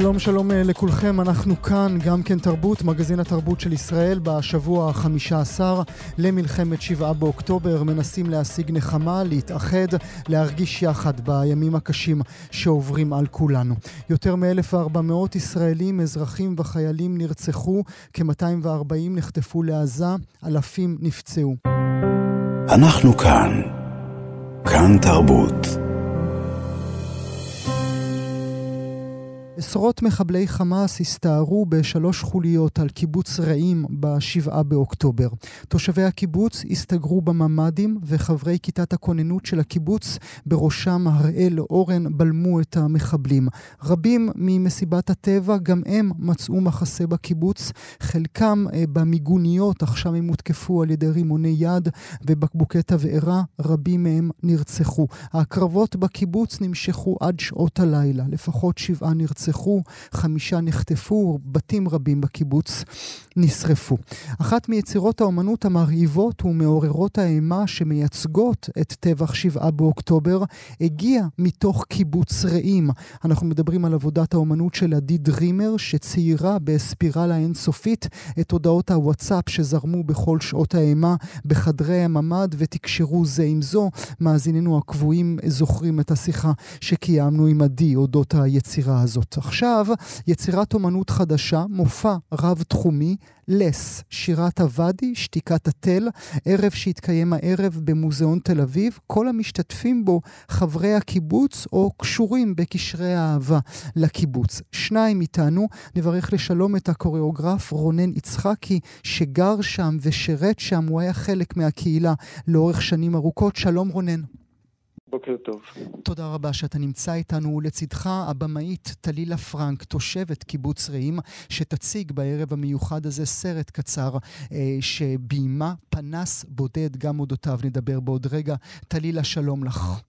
שלום שלום אה, לכולכם, אנחנו כאן, גם כן תרבות, מגזין התרבות של ישראל, בשבוע החמישה עשר למלחמת שבעה באוקטובר, מנסים להשיג נחמה, להתאחד, להרגיש יחד בימים הקשים שעוברים על כולנו. יותר מ-1,400 ישראלים, אזרחים וחיילים נרצחו, כ-240 נחטפו לעזה, אלפים נפצעו. אנחנו כאן, כאן תרבות. עשרות מחבלי חמאס הסתערו בשלוש חוליות על קיבוץ רעים ב-7 באוקטובר. תושבי הקיבוץ הסתגרו בממ"דים וחברי כיתת הכוננות של הקיבוץ, בראשם הראל אורן, בלמו את המחבלים. רבים ממסיבת הטבע, גם הם מצאו מחסה בקיבוץ, חלקם אה, במיגוניות, אך שם הם הותקפו על ידי רימוני יד ובקבוקי תבערה, רבים מהם נרצחו. הקרבות בקיבוץ נמשכו עד שעות הלילה, לפחות שבעה נרצחו. נרצחו, חמישה נחטפו, בתים רבים בקיבוץ נשרפו. אחת מיצירות האומנות המרהיבות ומעוררות האימה שמייצגות את טבח שבעה באוקטובר הגיעה מתוך קיבוץ רעים. אנחנו מדברים על עבודת האומנות של עדי דרימר שציירה בספירלה אינסופית את הודעות הוואטסאפ שזרמו בכל שעות האימה בחדרי הממ"ד ותקשרו זה עם זו. מאזיננו הקבועים זוכרים את השיחה שקיימנו עם עדי אודות היצירה הזאת. עכשיו, יצירת אומנות חדשה, מופע רב-תחומי, לס, שירת הוואדי, שתיקת התל, ערב שהתקיים הערב במוזיאון תל אביב, כל המשתתפים בו חברי הקיבוץ או קשורים בקשרי האהבה לקיבוץ. שניים איתנו, נברך לשלום את הקוריאוגרף רונן יצחקי, שגר שם ושירת שם, הוא היה חלק מהקהילה לאורך שנים ארוכות. שלום רונן. בוקר טוב. תודה רבה שאתה נמצא איתנו. לצדך הבמאית טלילה פרנק, תושבת קיבוץ רעים, שתציג בערב המיוחד הזה סרט קצר אה, שביימה פנס בודד, גם אודותיו נדבר בעוד רגע. טלילה, שלום לך.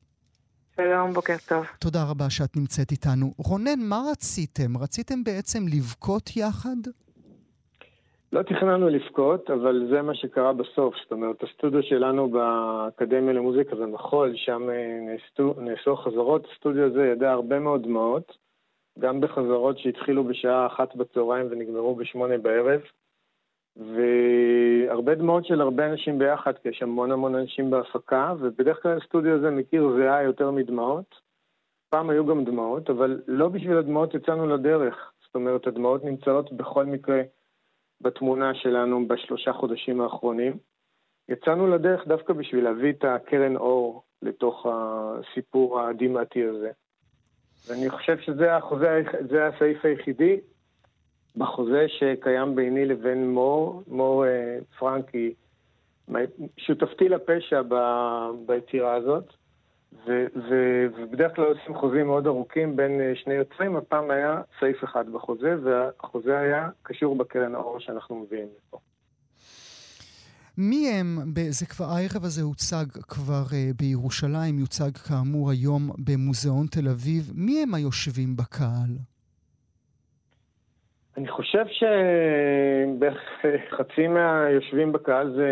שלום, בוקר טוב. תודה רבה שאת נמצאת איתנו. רונן, מה רציתם? רציתם בעצם לבכות יחד? לא תכננו לבכות, אבל זה מה שקרה בסוף. זאת אומרת, הסטודיו שלנו באקדמיה למוזיקה ומחול, שם אה, נעשו, חזרות. הסטודיו הזה ידע הרבה מאוד דמעות, גם בחזרות שהתחילו בשעה אחת בצהריים ונגמרו בשמונה בערב. והרבה דמעות של הרבה אנשים ביחד, כי יש המון המון אנשים בהפקה, ובדרך כלל הסטודיו הזה מכיר זיעה יותר מדמעות. פעם היו גם דמעות, אבל לא בשביל הדמעות יצאנו לדרך. זאת אומרת, הדמעות נמצאות בכל מקרה בתמונה שלנו בשלושה חודשים האחרונים. יצאנו לדרך דווקא בשביל להביא את הקרן אור לתוך הסיפור הדמעתי הזה. ואני חושב שזה החוזה, זה הסעיף היחידי בחוזה שקיים ביני לבין מור. מור אה, פרנקי, שותפתי לפשע ביצירה הזאת. ו- ו- ובדרך כלל עושים חוזים מאוד ארוכים בין אה, שני יוצרים, הפעם היה סעיף אחד בחוזה, והחוזה היה קשור בקרן האור שאנחנו מביאים לפה. מי הם, זה כבר, הערב הזה הוצג כבר uh, בירושלים, יוצג כאמור היום במוזיאון תל אביב. מי הם היושבים בקהל? אני חושב שבערך חצי מהיושבים בקהל זה,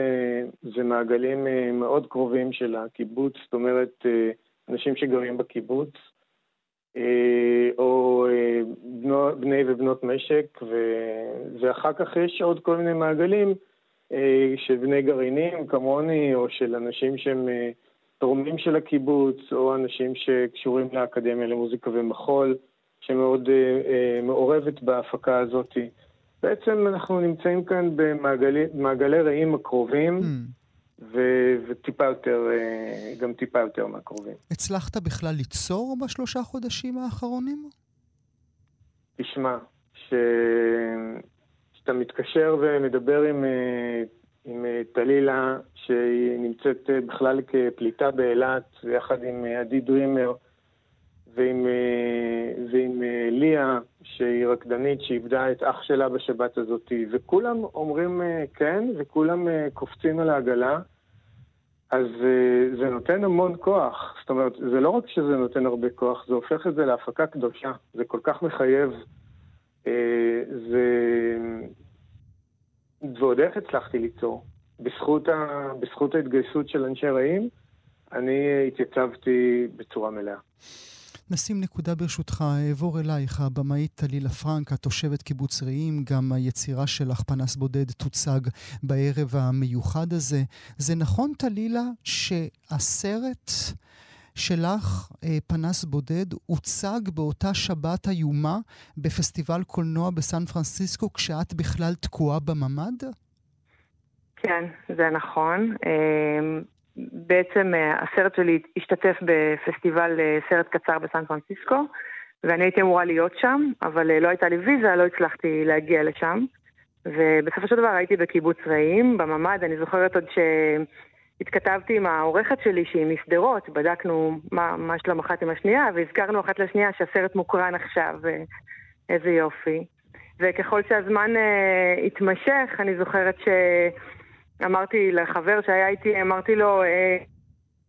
זה מעגלים אה, מאוד קרובים של הקיבוץ, זאת אומרת, אה, אנשים שגרים בקיבוץ, אה, או בני ובנות משק, ואחר כך יש עוד כל מיני מעגלים של בני גרעינים כמוני, או של אנשים שהם תורמים של הקיבוץ, או אנשים שקשורים לאקדמיה למוזיקה ומחול. שמאוד אה, אה, מעורבת בהפקה הזאת. בעצם אנחנו נמצאים כאן במעגלי רעים הקרובים, mm. ו- וטיפה יותר, אה, גם טיפה יותר מהקרובים. הצלחת בכלל ליצור בשלושה חודשים האחרונים? תשמע, כשאתה מתקשר ומדבר עם, אה, עם טלילה, שהיא נמצאת בכלל כפליטה באילת, ויחד עם עדי דרימר, ועם, אה, ועם אה, ליה, שהיא רקדנית, שאיבדה את אח שלה בשבת הזאת, וכולם אומרים אה, כן, וכולם קופצים על העגלה. אז זה נותן המון כוח. זאת אומרת, זה לא רק שזה נותן הרבה כוח, זה הופך את זה להפקה קדושה. זה כל כך מחייב. זה... ועוד איך הצלחתי ליצור. בזכות, ה... בזכות ההתגייסות של אנשי רעים, אני התייצבתי בצורה מלאה. נשים נקודה ברשותך, אעבור אלייך, הבמאית טלילה פרנק, התושבת קיבוץ רעים, גם היצירה שלך, פנס בודד, תוצג בערב המיוחד הזה. זה נכון, טלילה, שהסרט שלך, אה, פנס בודד, הוצג באותה שבת איומה בפסטיבל קולנוע בסן פרנסיסקו, כשאת בכלל תקועה בממ"ד? כן, זה נכון. אה, בעצם אה, הסרט שלי השתתף בפסטיבל אה, סרט קצר בסן פרנסיסקו, ואני הייתי אמורה להיות שם, אבל אה, לא הייתה לי ויזה, לא הצלחתי להגיע לשם. ובסופו של דבר הייתי בקיבוץ רעים, בממ"ד, אני זוכרת עוד שהתכתבתי עם העורכת שלי שהיא משדרות, בדקנו מה, מה שלום אחת עם השנייה, והזכרנו אחת לשנייה שהסרט מוקרן עכשיו, איזה יופי. וככל שהזמן uh, התמשך, אני זוכרת ש... אמרתי לחבר שהיה איתי, אמרתי לו, אה,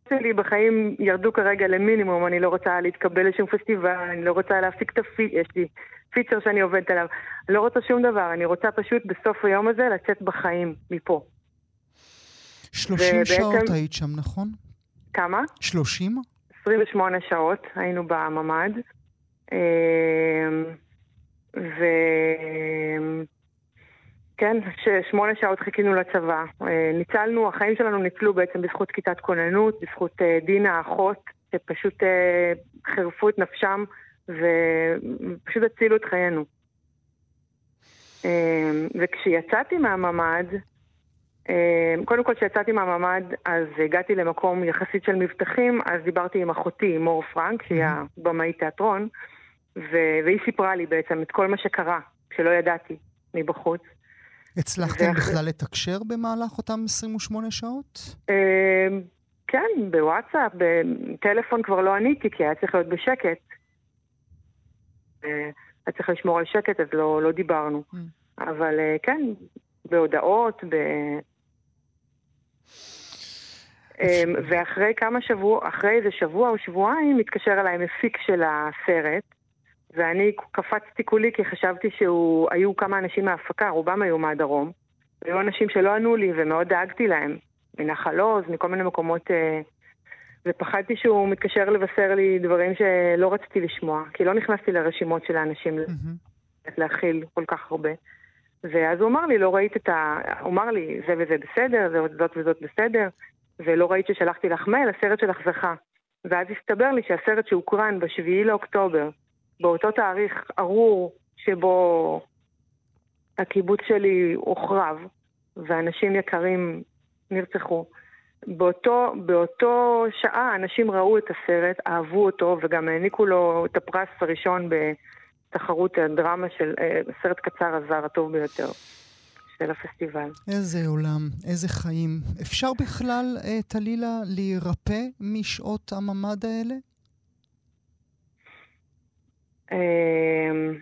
שלי בחיים ירדו כרגע למינימום, אני לא רוצה להתקבל לשום פסטיבל, אני לא רוצה להפסיק את הפיצ'ר, יש לי פיצ'ר שאני עובדת עליו. אני לא רוצה שום דבר, אני רוצה פשוט בסוף היום הזה לצאת בחיים מפה. 30 ובעצם... שעות היית שם, נכון? כמה? 30? 28 שעות היינו בממ"ד. אה, ו... כן, ששמונה שעות חיכינו לצבא. אה, ניצלנו, החיים שלנו ניצלו בעצם בזכות כיתת כוננות, בזכות אה, דינה האחות, שפשוט אה, חירפו את נפשם ופשוט הצילו את חיינו. וכשיצאתי מהממ"ד, קודם כל כשיצאתי מהממ"ד, אז הגעתי למקום יחסית של מבטחים, אז דיברתי עם אחותי, מור פרנק, שהיא הבמאית תיאטרון, והיא סיפרה לי בעצם את כל מה שקרה, כשלא ידעתי מבחוץ. הצלחתם בכלל לתקשר במהלך אותם 28 שעות? אמ, כן, בוואטסאפ, בטלפון כבר לא עניתי, כי היה צריך להיות בשקט. אה, היה צריך לשמור על שקט, אז לא, לא דיברנו. Mm. אבל אה, כן, בהודעות, ב... אמ, ואחרי כמה שבוע, אחרי איזה שבוע או שבועיים, התקשר אליי מפיק של הסרט, ואני קפצתי כולי כי חשבתי שהיו כמה אנשים מההפקה, רובם היו מהדרום. היו אנשים שלא ענו לי ומאוד דאגתי להם, מנחל עוז, מכל מיני מקומות, אה, ופחדתי שהוא מתקשר לבשר לי דברים שלא רציתי לשמוע, כי לא נכנסתי לרשימות של האנשים mm-hmm. להכיל כל כך הרבה. ואז הוא אמר לי, לא ראית את ה... הוא אמר לי, זה וזה בסדר, זאת וזאת בסדר, ולא ראית ששלחתי לך מייל, הסרט שלך זכה. ואז הסתבר לי שהסרט שהוקרן ב-7 לאוקטובר, באותו תאריך ארור שבו הקיבוץ שלי הוחרב ואנשים יקרים נרצחו. באותו, באותו שעה אנשים ראו את הסרט, אהבו אותו וגם העניקו לו את הפרס הראשון בתחרות הדרמה של אה, סרט קצר הזר הטוב ביותר של הפסטיבל. איזה עולם, איזה חיים. אפשר בכלל, אה, טלילה, להירפא משעות הממ"ד האלה? אמ,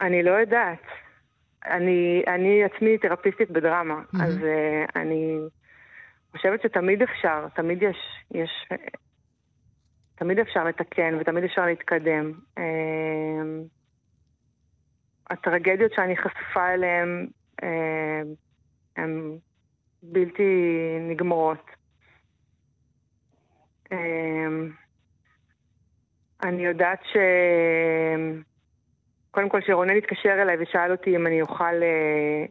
אני לא יודעת. אני, אני עצמי תרפיסטית בדרמה, mm-hmm. אז uh, אני חושבת שתמיד אפשר, תמיד יש, יש, תמיד אפשר לתקן ותמיד אפשר להתקדם. Uh, הטרגדיות שאני חשופה אליהן uh, הן בלתי נגמרות. Uh, אני יודעת ש... קודם כל, שרונן התקשר אליי ושאל אותי אם אני אוכל אה,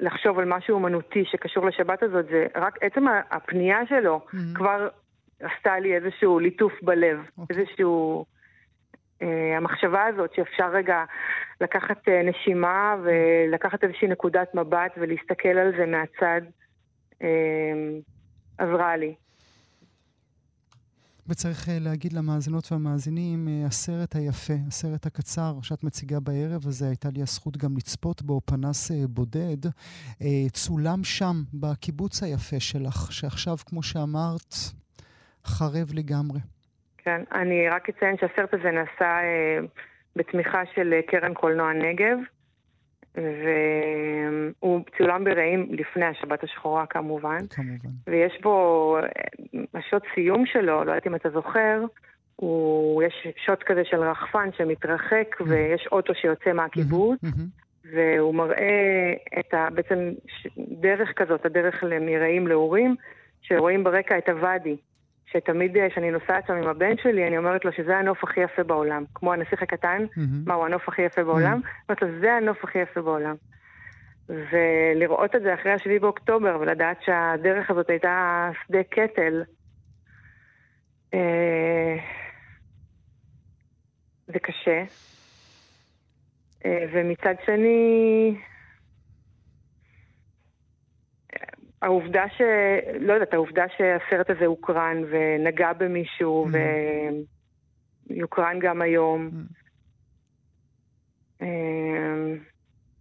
לחשוב על משהו אומנותי שקשור לשבת הזאת, זה רק עצם הפנייה שלו mm-hmm. כבר עשתה לי איזשהו ליטוף בלב, okay. אוקיי. איזשהו... אה, המחשבה הזאת שאפשר רגע לקחת אה, נשימה ולקחת איזושהי נקודת מבט ולהסתכל על זה מהצד, עזרה לי. וצריך אה, להגיד למאזינות והמאזינים, אה, הסרט היפה, הסרט הקצר שאת מציגה בערב הזה, הייתה לי הזכות גם לצפות בו, פנס אה, בודד, צולם שם, בקיבוץ היפה שלך, שעכשיו, כמו שאמרת, חרב לגמרי. כן, אני רק אציין שהסרט הזה נעשה בתמיכה של קרן קולנוע נגב. והוא צולם ברעים לפני השבת השחורה כמובן. כמובן. ויש בו, השוט סיום שלו, לא יודעת אם אתה זוכר, הוא, יש שוט כזה של רחפן שמתרחק mm-hmm. ויש אוטו שיוצא מהקיבוץ. Mm-hmm. mm-hmm. והוא מראה את ה... בעצם דרך כזאת, הדרך מרעים לאורים, שרואים ברקע את הוואדי. שתמיד כשאני נוסעת שם עם הבן שלי, אני אומרת לו שזה הנוף הכי יפה בעולם. כמו הנסיך הקטן, mm-hmm. מהו הנוף הכי יפה בעולם? Mm-hmm. אומרת לו, זה הנוף הכי יפה בעולם. ולראות את זה אחרי השביעי באוקטובר, ולדעת שהדרך הזאת הייתה שדה קטל, אה, זה קשה. אה, ומצד שני, העובדה ש... לא יודעת, העובדה שהסרט הזה הוקרן ונגע במישהו mm. ויוקרן גם היום. Mm. אמ,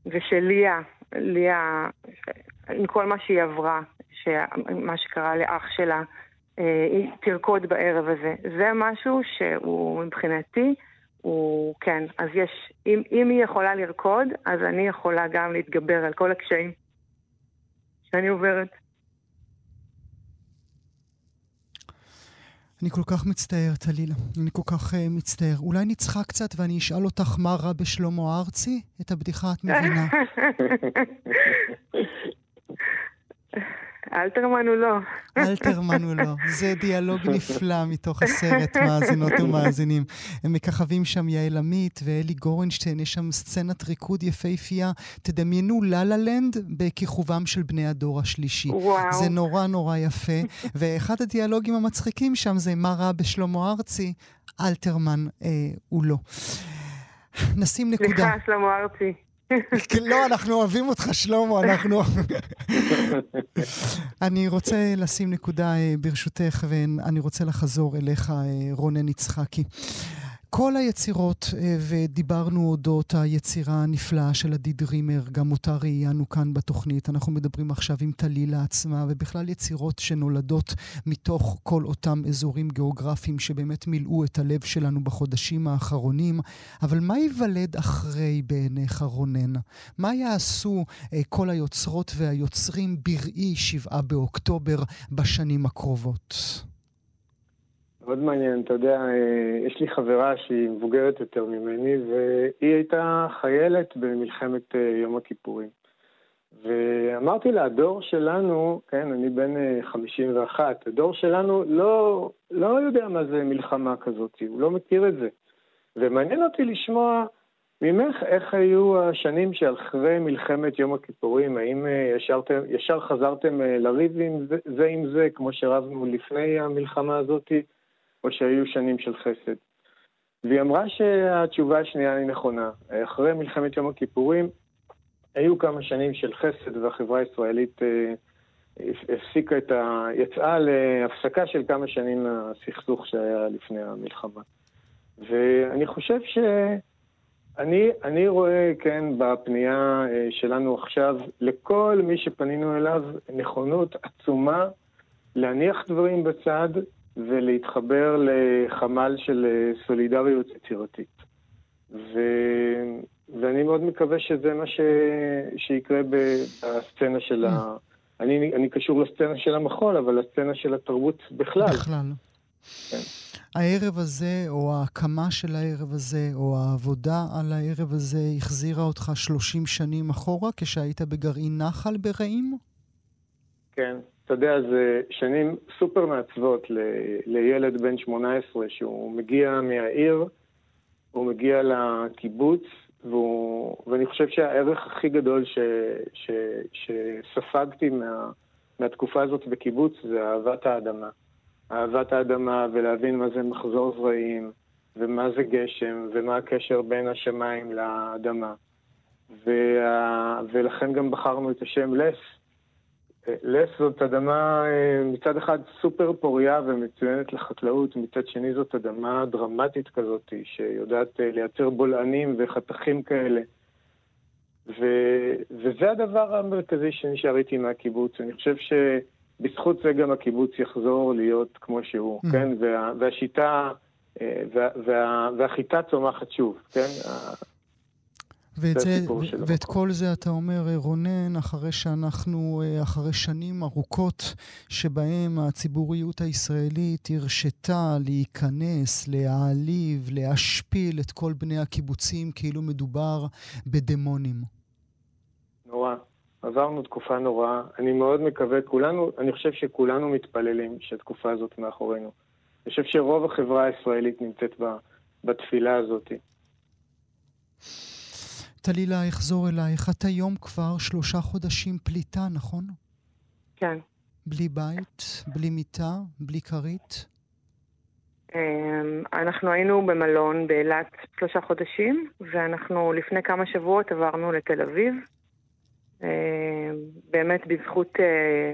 ושליה, ליה, עם כל מה שהיא עברה, מה שקרה לאח שלה, אה, היא תרקוד בערב הזה. זה משהו שהוא מבחינתי, הוא כן, אז יש, אם, אם היא יכולה לרקוד, אז אני יכולה גם להתגבר על כל הקשיים. שאני עוברת. אני כל כך מצטער, טלילה. אני כל כך uh, מצטער. אולי נצחק קצת ואני אשאל אותך מה רע בשלמה ארצי? את הבדיחה את מבינה. אלתרמן הוא לא. אלתרמן הוא לא. זה דיאלוג נפלא מתוך הסרט, מאזינות ומאזינים. הם מככבים שם יעל עמית ואלי גורנשטיין, יש שם סצנת ריקוד יפהפייה. תדמיינו לה לה לנד בכיכובם של בני הדור השלישי. וואו. זה נורא נורא יפה. ואחד הדיאלוגים המצחיקים שם זה מה רע בשלמה ארצי, אלתרמן אה, הוא לא. נשים נקודה. סליחה, שלמה ארצי. לא, אנחנו אוהבים אותך, שלמה, אנחנו... אני רוצה לשים נקודה אה, ברשותך, ואני רוצה לחזור אליך, אה, רונן יצחקי. כל היצירות, אה, ודיברנו אודות היצירה הנפלאה של עדי דרימר, גם אותה ראיינו כאן בתוכנית. אנחנו מדברים עכשיו עם טלילה עצמה, ובכלל יצירות שנולדות מתוך כל אותם אזורים גיאוגרפיים שבאמת מילאו את הלב שלנו בחודשים האחרונים. אבל מה ייוולד אחרי בעיניך, רונן? מה יעשו אה, כל היוצרות והיוצרים בראי שבעה באוקטובר בשנים הקרובות? מאוד מעניין, אתה יודע, אה, יש לי חברה שהיא מבוגרת יותר ממני, והיא הייתה חיילת במלחמת אה, יום הכיפורים. ואמרתי לה, הדור שלנו, כן, אני בן 51, אה, הדור שלנו לא, לא יודע מה זה מלחמה כזאת, הוא לא מכיר את זה. ומעניין אותי לשמוע ממך איך היו השנים שאחרי מלחמת יום הכיפורים, האם ישרתם, ישר חזרתם לריב עם זה, זה עם זה, כמו שרבנו לפני המלחמה הזאתי? או שהיו שנים של חסד. והיא אמרה שהתשובה השנייה היא נכונה. אחרי מלחמת יום הכיפורים היו כמה שנים של חסד והחברה הישראלית אה, הפסיקה את ה... יצאה להפסקה של כמה שנים מהסכסוך שהיה לפני המלחמה. ואני חושב ש... אני, אני רואה, כן, בפנייה אה, שלנו עכשיו, לכל מי שפנינו אליו, נכונות עצומה להניח דברים בצד ולהתחבר לחמ"ל של אה, סולידריות יצירתית. ו... ואני מאוד מקווה שזה מה ש... שיקרה בסצנה של ה... אני, אני קשור לסצנה של המחול, אבל לסצנה של התרבות בכלל. בכלל. כן. הערב הזה, או ההקמה של הערב הזה, או העבודה על הערב הזה, החזירה אותך 30 שנים אחורה, כשהיית בגרעין נחל ברעים? כן, אתה יודע, זה שנים סופר מעצבות ל, לילד בן 18 שהוא מגיע מהעיר, הוא מגיע לקיבוץ, והוא, ואני חושב שהערך הכי גדול ש, ש, שספגתי מה, מהתקופה הזאת בקיבוץ זה אהבת האדמה. אהבת האדמה ולהבין מה זה מחזור זרעים, ומה זה גשם, ומה הקשר בין השמיים לאדמה. וה, ולכן גם בחרנו את השם לס, לס זאת אדמה אה, מצד אחד סופר פוריה ומצוינת לחקלאות, מצד שני זאת אדמה דרמטית כזאת, שיודעת אה, לייצר בולענים וחתכים כאלה. ו... וזה הדבר המרכזי שנשאר איתי מהקיבוץ. אני חושב שבזכות זה גם הקיבוץ יחזור להיות כמו שהוא, mm. כן? וה... והשיטה, אה, וה... וה... והחיטה צומחת שוב, כן? ואת, זה, ואת כל זה אתה אומר, רונן, אחרי שאנחנו, אחרי שנים ארוכות שבהם הציבוריות הישראלית הרשתה להיכנס, להעליב, להשפיל את כל בני הקיבוצים כאילו מדובר בדמונים. נורא. עברנו תקופה נוראה. אני מאוד מקווה, כולנו, אני חושב שכולנו מתפללים שהתקופה הזאת מאחורינו. אני חושב שרוב החברה הישראלית נמצאת בתפילה הזאת. טלילה, אחזור אלייך. את היום כבר שלושה חודשים פליטה, נכון? כן. בלי בית, בלי מיטה, בלי כרית? אמ, אנחנו היינו במלון באילת שלושה חודשים, ואנחנו לפני כמה שבועות עברנו לתל אביב. אמ, באמת בזכות אה,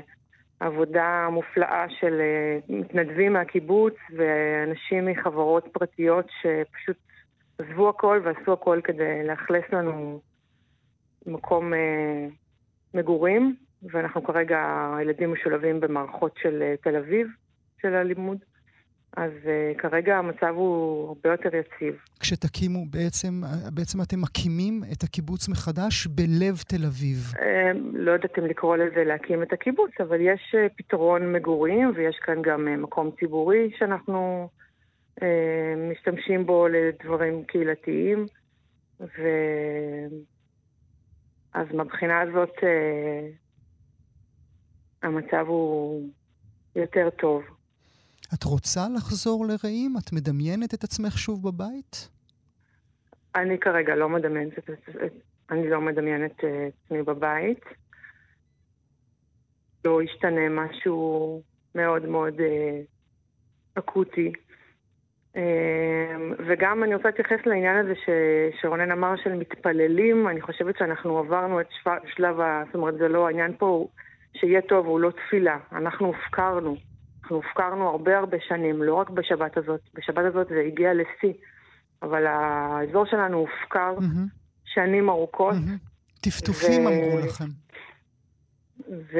עבודה מופלאה של אה, מתנדבים מהקיבוץ ואנשים מחברות פרטיות שפשוט עזבו הכל ועשו הכל כדי לאכלס לנו מקום אה, מגורים, ואנחנו כרגע, הילדים משולבים במערכות של אה, תל אביב, של הלימוד. אז uh, כרגע המצב הוא הרבה יותר יציב. כשתקימו, בעצם, בעצם אתם מקימים את הקיבוץ מחדש בלב תל אביב. Uh, לא יודעת אם לקרוא לזה להקים את הקיבוץ, אבל יש uh, פתרון מגורים ויש כאן גם uh, מקום ציבורי שאנחנו אה, משתמשים בו לדברים קהילתיים, ו... אז מבחינה הזאת אה, המצב הוא יותר טוב. את רוצה לחזור לרעים? את מדמיינת את עצמך שוב בבית? אני כרגע לא מדמיינת את אני לא מדמיינת אה, את עצמי בבית. לא ישתנה משהו מאוד מאוד אקוטי וגם אני רוצה להתייחס לעניין הזה ש... שרונן אמר של מתפללים, אני חושבת שאנחנו עברנו את שלב ה... זאת אומרת, זה לא, העניין פה שיהיה טוב הוא לא תפילה, אנחנו הופקרנו. אנחנו הופקרנו הרבה הרבה שנים, לא רק בשבת הזאת, בשבת הזאת זה הגיע לשיא, אבל האזור שלנו הופקר mm-hmm. שנים ארוכות. Mm-hmm. טפטופים ו... אמרו לכם. ו...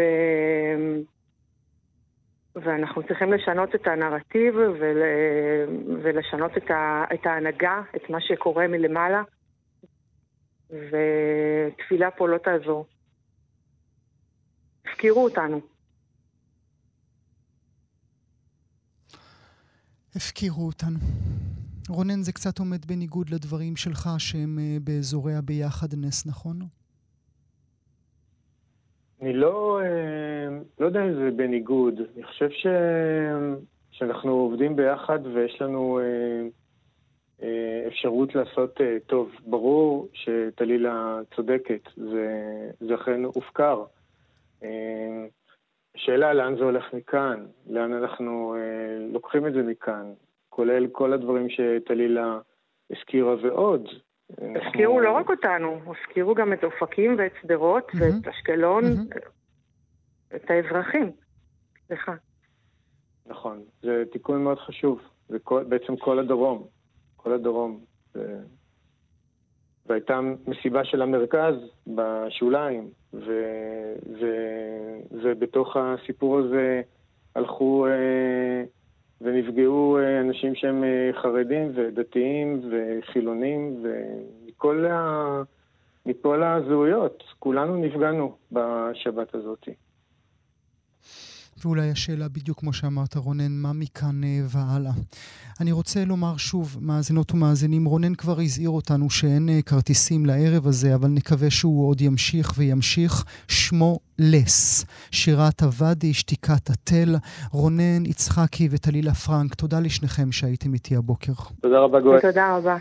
ואנחנו צריכים לשנות את הנרטיב ול, ולשנות את, ה, את ההנהגה, את מה שקורה מלמעלה, ותפילה פה לא תעזור. הפקירו אותנו. הפקירו אותנו. רונן, זה קצת עומד בניגוד לדברים שלך שהם אה, באזורי הביחד נס, נכון? אני לא, אה, לא יודע אם זה בניגוד. אני חושב ש... שאנחנו עובדים ביחד ויש לנו אה, אה, אפשרות לעשות טוב. ברור שטלילה צודקת, זה, זה אכן הופקר. השאלה לאן זה הולך מכאן, לאן אנחנו לוקחים את זה מכאן, כולל כל הדברים שטלילה הזכירה ועוד. הפקירו לא רק אותנו, הפקירו גם את אופקים ואת שדרות ואת אשקלון, את האזרחים. סליחה. נכון, זה תיקון מאוד חשוב. זה כל, בעצם כל הדרום. כל הדרום. זה... והייתה מסיבה של המרכז בשוליים, ו... ו... ובתוך הסיפור הזה הלכו אה, ונפגעו אה, אנשים שהם אה, חרדים ודתיים וחילונים ומכל ה... מכל הזהויות. כולנו נפגענו בשבת הזאת. ואולי השאלה בדיוק כמו שאמרת, רונן, מה מכאן אה, והלאה? אני רוצה לומר שוב, מאזינות ומאזינים, רונן כבר הזהיר אותנו שאין כרטיסים לערב הזה, אבל נקווה שהוא עוד ימשיך וימשיך. שמו לס. שירת הוואדי, שתיקת התל, רונן יצחקי וטלילה פרנק, תודה לשניכם שהייתם איתי הבוקר. תודה רבה, גואל. תודה רבה.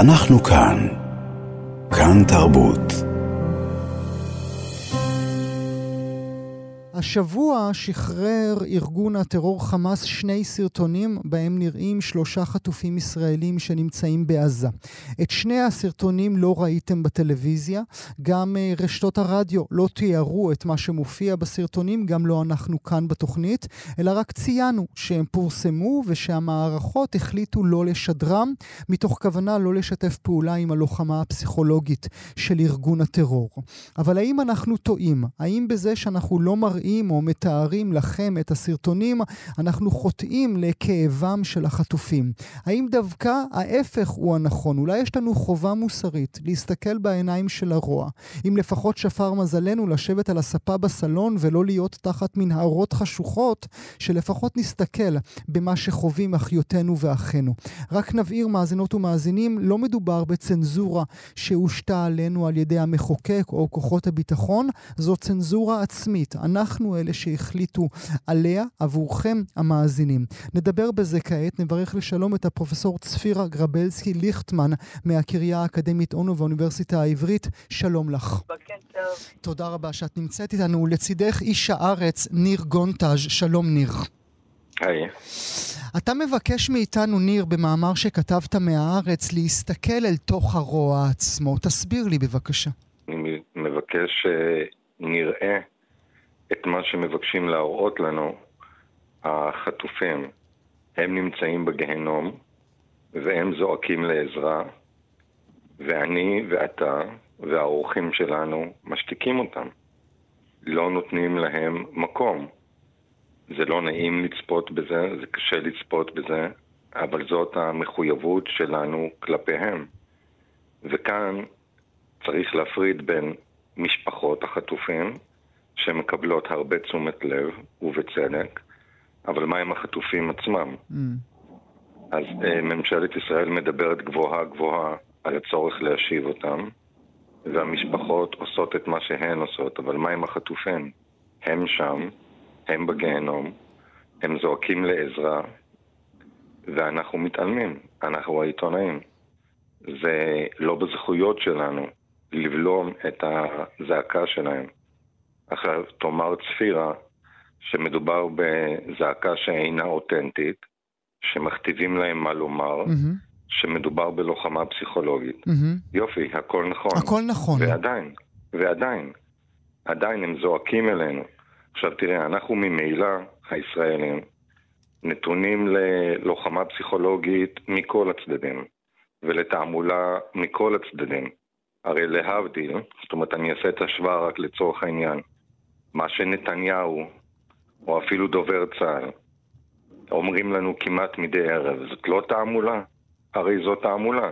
אנחנו כאן. כאן תרבות. השבוע שחרר ארגון הטרור חמאס שני סרטונים בהם נראים שלושה חטופים ישראלים שנמצאים בעזה. את שני הסרטונים לא ראיתם בטלוויזיה, גם uh, רשתות הרדיו לא תיארו את מה שמופיע בסרטונים, גם לא אנחנו כאן בתוכנית, אלא רק ציינו שהם פורסמו ושהמערכות החליטו לא לשדרם, מתוך כוונה לא לשתף פעולה עם הלוחמה הפסיכולוגית של ארגון הטרור. אבל האם אנחנו טועים? האם בזה שאנחנו לא מראים מראים או מתארים לכם את הסרטונים, אנחנו חוטאים לכאבם של החטופים. האם דווקא ההפך הוא הנכון? אולי יש לנו חובה מוסרית להסתכל בעיניים של הרוע. אם לפחות שפר מזלנו לשבת על הספה בסלון ולא להיות תחת מנהרות חשוכות, שלפחות נסתכל במה שחווים אחיותינו ואחינו. רק נבהיר מאזינות ומאזינים, לא מדובר בצנזורה שהושתה עלינו על ידי המחוקק או כוחות הביטחון, זו צנזורה עצמית. אנחנו אלה שהחליטו עליה עבורכם המאזינים. נדבר בזה כעת, נברך לשלום את הפרופסור צפירה גרבלסקי ליכטמן מהקריה האקדמית אונו והאוניברסיטה העברית. שלום לך. בוקר טוב. תודה רבה שאת נמצאת איתנו. לצידך איש הארץ, ניר גונטאז'. שלום ניר. היי. אתה מבקש מאיתנו, ניר, במאמר שכתבת מהארץ, להסתכל אל תוך הרוע עצמו. תסביר לי בבקשה. אני מבקש שנראה את מה שמבקשים להראות לנו החטופים. הם נמצאים בגיהנום והם זועקים לעזרה, ואני ואתה והאורחים שלנו משתיקים אותם. לא נותנים להם מקום. זה לא נעים לצפות בזה, זה קשה לצפות בזה, אבל זאת המחויבות שלנו כלפיהם. וכאן צריך להפריד בין משפחות החטופים, שמקבלות הרבה תשומת לב, ובצדק, אבל מה עם החטופים עצמם? Mm. אז uh, ממשלת ישראל מדברת גבוהה גבוהה על הצורך להשיב אותם, והמשפחות עושות את מה שהן עושות, אבל מה עם החטופים? הם שם, הם בגיהנום, הם זועקים לעזרה, ואנחנו מתעלמים, אנחנו העיתונאים. זה לא בזכויות שלנו לבלום את הזעקה שלהם. עכשיו, תאמר צפירה שמדובר בזעקה שאינה אותנטית, שמכתיבים להם מה לומר, mm-hmm. שמדובר בלוחמה פסיכולוגית. Mm-hmm. יופי, הכל נכון. הכל נכון. ועדיין, ועדיין, עדיין הם זועקים אלינו. עכשיו תראה, אנחנו ממילא, הישראלים, נתונים ללוחמה פסיכולוגית מכל הצדדים, ולתעמולה מכל הצדדים. הרי להבדיל, זאת אומרת, אני אעשה את השוואה רק לצורך העניין, מה שנתניהו, או אפילו דובר צה"ל, אומרים לנו כמעט מדי ערב, זאת לא תעמולה? הרי זו תעמולה.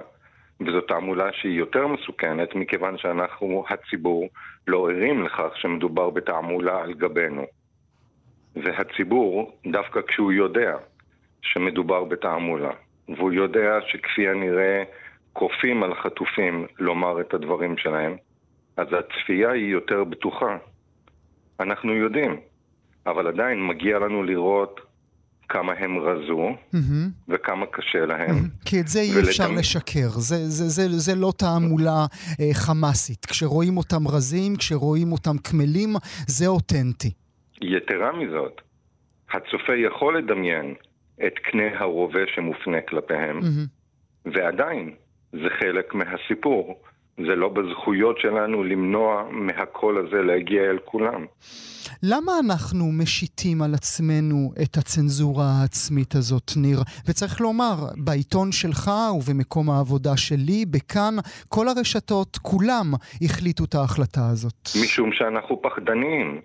וזו תעמולה שהיא יותר מסוכנת מכיוון שאנחנו, הציבור, לא ערים לכך שמדובר בתעמולה על גבינו. והציבור, דווקא כשהוא יודע שמדובר בתעמולה, והוא יודע שכפי הנראה כופים על חטופים לומר את הדברים שלהם, אז הצפייה היא יותר בטוחה. אנחנו יודעים, אבל עדיין מגיע לנו לראות כמה הם רזו mm-hmm. וכמה קשה להם. Mm-hmm. כי את זה אי ולתם... אפשר לשקר, זה, זה, זה, זה לא תעמולה אה, חמאסית. כשרואים אותם רזים, כשרואים אותם קמלים, זה אותנטי. יתרה מזאת, הצופה יכול לדמיין את קנה הרובה שמופנה כלפיהם, mm-hmm. ועדיין, זה חלק מהסיפור. זה לא בזכויות שלנו למנוע מהקול הזה להגיע אל כולם. למה אנחנו משיתים על עצמנו את הצנזורה העצמית הזאת, ניר? וצריך לומר, בעיתון שלך ובמקום העבודה שלי, בכאן, כל הרשתות, כולם החליטו את ההחלטה הזאת. משום שאנחנו פחדנים.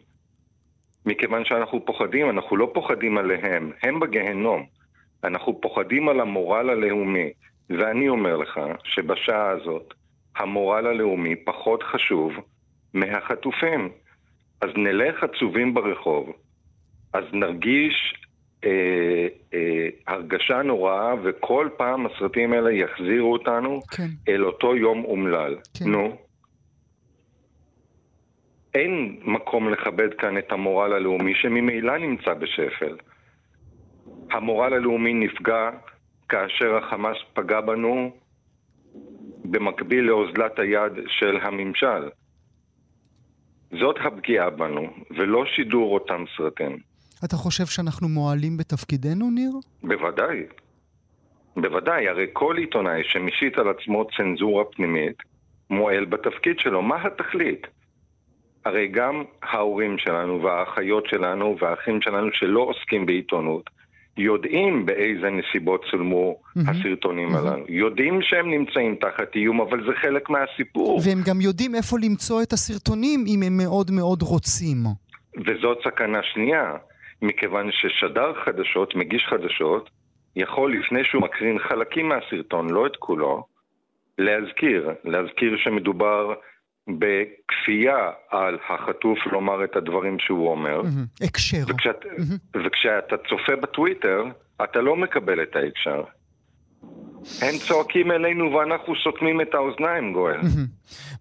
מכיוון שאנחנו פוחדים, אנחנו לא פוחדים עליהם, הם בגיהנום. אנחנו פוחדים על המורל הלאומי. ואני אומר לך שבשעה הזאת, המורל הלאומי פחות חשוב מהחטופים. אז נלך עצובים ברחוב, אז נרגיש אה, אה, הרגשה נוראה, וכל פעם הסרטים האלה יחזירו אותנו כן. אל אותו יום אומלל. כן. נו. אין מקום לכבד כאן את המורל הלאומי שממילא נמצא בשפל. המורל הלאומי נפגע כאשר החמאס פגע בנו במקביל לאוזלת היד של הממשל. זאת הפגיעה בנו, ולא שידור אותם סרטים. אתה חושב שאנחנו מועלים בתפקידנו, ניר? בוודאי. בוודאי, הרי כל עיתונאי שמשית על עצמו צנזורה פנימית, מועל בתפקיד שלו. מה התכלית? הרי גם ההורים שלנו והאחיות שלנו והאחים שלנו שלא עוסקים בעיתונות, יודעים באיזה נסיבות צולמו mm-hmm. הסרטונים mm-hmm. הללו. יודעים שהם נמצאים תחת איום, אבל זה חלק מהסיפור. והם גם יודעים איפה למצוא את הסרטונים אם הם מאוד מאוד רוצים. וזאת סכנה שנייה, מכיוון ששדר חדשות, מגיש חדשות, יכול לפני שהוא מקרין חלקים מהסרטון, לא את כולו, להזכיר, להזכיר שמדובר בכפייה על החטוף לומר את הדברים שהוא אומר. הקשר. וכשאת, וכשאתה צופה בטוויטר, אתה לא מקבל את ההקשר. הם צועקים אלינו ואנחנו סותמים את האוזניים, גואל.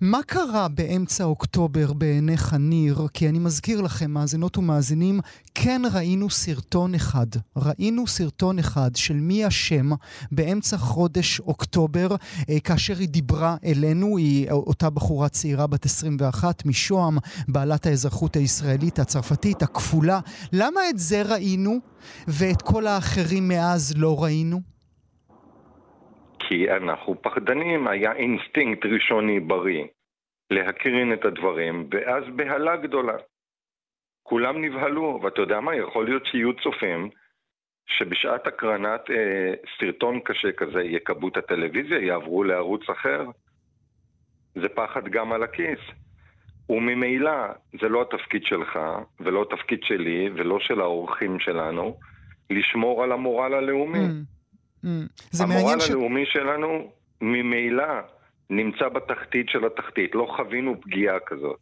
מה קרה באמצע אוקטובר בעיניך, ניר? כי אני מזכיר לכם, מאזינות ומאזינים, כן ראינו סרטון אחד. ראינו סרטון אחד של מי אשם באמצע חודש אוקטובר, אה, כאשר היא דיברה אלינו, היא אותה בחורה צעירה בת 21 משוהם, בעלת האזרחות הישראלית, הצרפתית, הכפולה. למה את זה ראינו ואת כל האחרים מאז לא ראינו? כי אנחנו פחדנים, היה אינסטינקט ראשוני בריא להקרין את הדברים, ואז בהלה גדולה. כולם נבהלו, ואתה יודע מה, יכול להיות שיהיו צופים שבשעת הקרנת אה, סרטון קשה כזה יכבו את הטלוויזיה, יעברו לערוץ אחר. זה פחד גם על הכיס. וממילא זה לא התפקיד שלך, ולא התפקיד שלי, ולא של האורחים שלנו, לשמור על המורל הלאומי. Mm. Mm. המורל ש... הלאומי שלנו ממילא נמצא בתחתית של התחתית, לא חווינו פגיעה כזאת.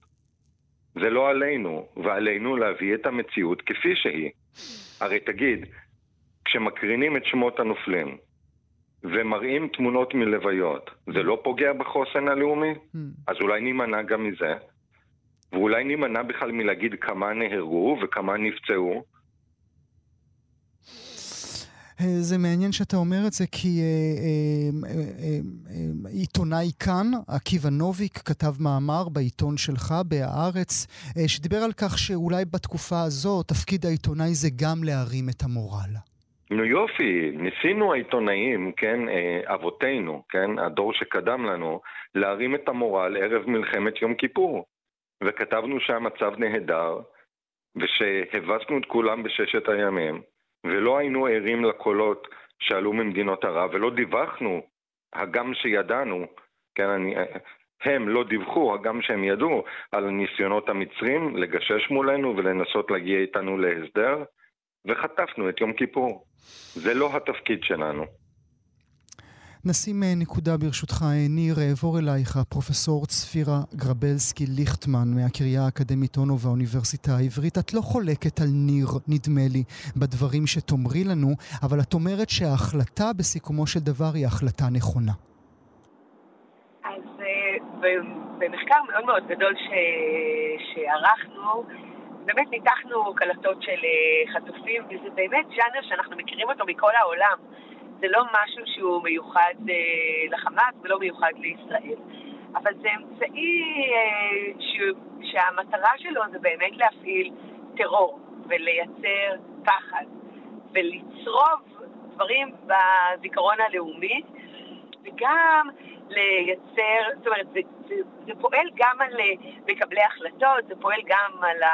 זה לא עלינו, ועלינו להביא את המציאות כפי שהיא. הרי תגיד, כשמקרינים את שמות הנופלים ומראים תמונות מלוויות, זה לא פוגע בחוסן הלאומי? Mm. אז אולי נימנע גם מזה, ואולי נימנע בכלל מלהגיד כמה נהרגו וכמה נפצעו, זה מעניין שאתה אומר את זה, כי אה, אה, אה, אה, עיתונאי כאן, עקיבא נוביק, כתב מאמר בעיתון שלך, בהארץ, אה, שדיבר על כך שאולי בתקופה הזו תפקיד העיתונאי זה גם להרים את המורל. נו יופי, ניסינו העיתונאים, כן, אה, אבותינו, כן, הדור שקדם לנו, להרים את המורל ערב מלחמת יום כיפור. וכתבנו שהמצב נהדר, ושהבסנו את כולם בששת הימים. ולא היינו ערים לקולות שעלו ממדינות ערב, ולא דיווחנו, הגם שידענו, כן, אני, הם לא דיווחו, הגם שהם ידעו, על ניסיונות המצרים לגשש מולנו ולנסות להגיע איתנו להסדר, וחטפנו את יום כיפור. זה לא התפקיד שלנו. נשים אה, נקודה ברשותך, אה, ניר, אעבור אלייך, פרופסור צפירה גרבלסקי ליכטמן מהקריה האקדמית אונו והאוניברסיטה העברית. את לא חולקת על ניר, נדמה לי, בדברים שתאמרי לנו, אבל את אומרת שההחלטה בסיכומו של דבר היא החלטה נכונה. אז אה, במחקר מאוד מאוד גדול ש... שערכנו, באמת ניתחנו קלטות של חטופים, וזה באמת ז'אנר שאנחנו מכירים אותו מכל העולם. זה לא משהו שהוא מיוחד אה, לחמאס ולא מיוחד לישראל. אבל זה אמצעי אה, ש... שהמטרה שלו זה באמת להפעיל טרור ולייצר פחד ולצרוב דברים בזיכרון הלאומי וגם לייצר, זאת אומרת, זה, זה, זה פועל גם על אה, מקבלי החלטות, זה פועל גם על, ה,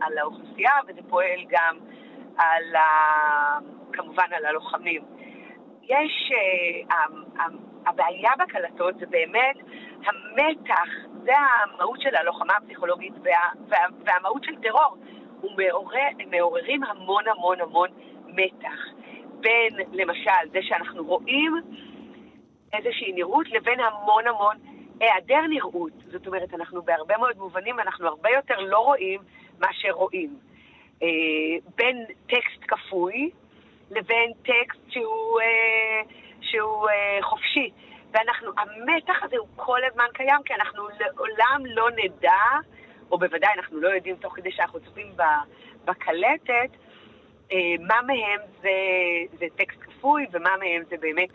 על האוכלוסייה וזה פועל גם על ה, כמובן על הלוחמים. יש, uh, הבעיה בקלטות זה באמת המתח, זה המהות של הלוחמה הפסיכולוגית וה, וה, והמהות של טרור. הוא מעורר, מעוררים המון המון המון מתח בין, למשל, זה שאנחנו רואים איזושהי נראות לבין המון המון היעדר נראות. זאת אומרת, אנחנו בהרבה מאוד מובנים, אנחנו הרבה יותר לא רואים מאשר רואים. אה, בין טקסט כפוי, לבין טקסט שהוא, אה, שהוא אה, חופשי. ואנחנו, המתח הזה הוא כל הזמן קיים, כי אנחנו לעולם לא נדע, או בוודאי אנחנו לא יודעים תוך כדי שאנחנו צופים בקלטת, אה, מה מהם זה, זה טקסט כפוי ומה מהם זה באמת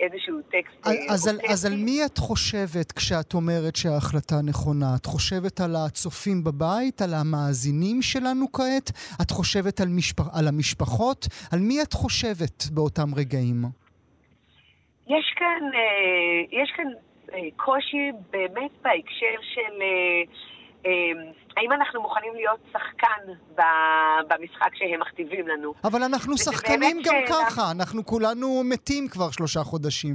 איזשהו טקסט... אה, אז, על, אז על מי את חושבת כשאת אומרת שההחלטה נכונה? את חושבת על הצופים בבית, על המאזינים שלנו כעת? את חושבת על, משפ... על המשפחות? על מי את חושבת באותם רגעים? יש כאן, אה, יש כאן קושי באמת בהקשר של... אמ, האם אנחנו מוכנים להיות שחקן במשחק שהם מכתיבים לנו? אבל אנחנו שחקנים גם שאלה... ככה, אנחנו כולנו מתים כבר שלושה חודשים.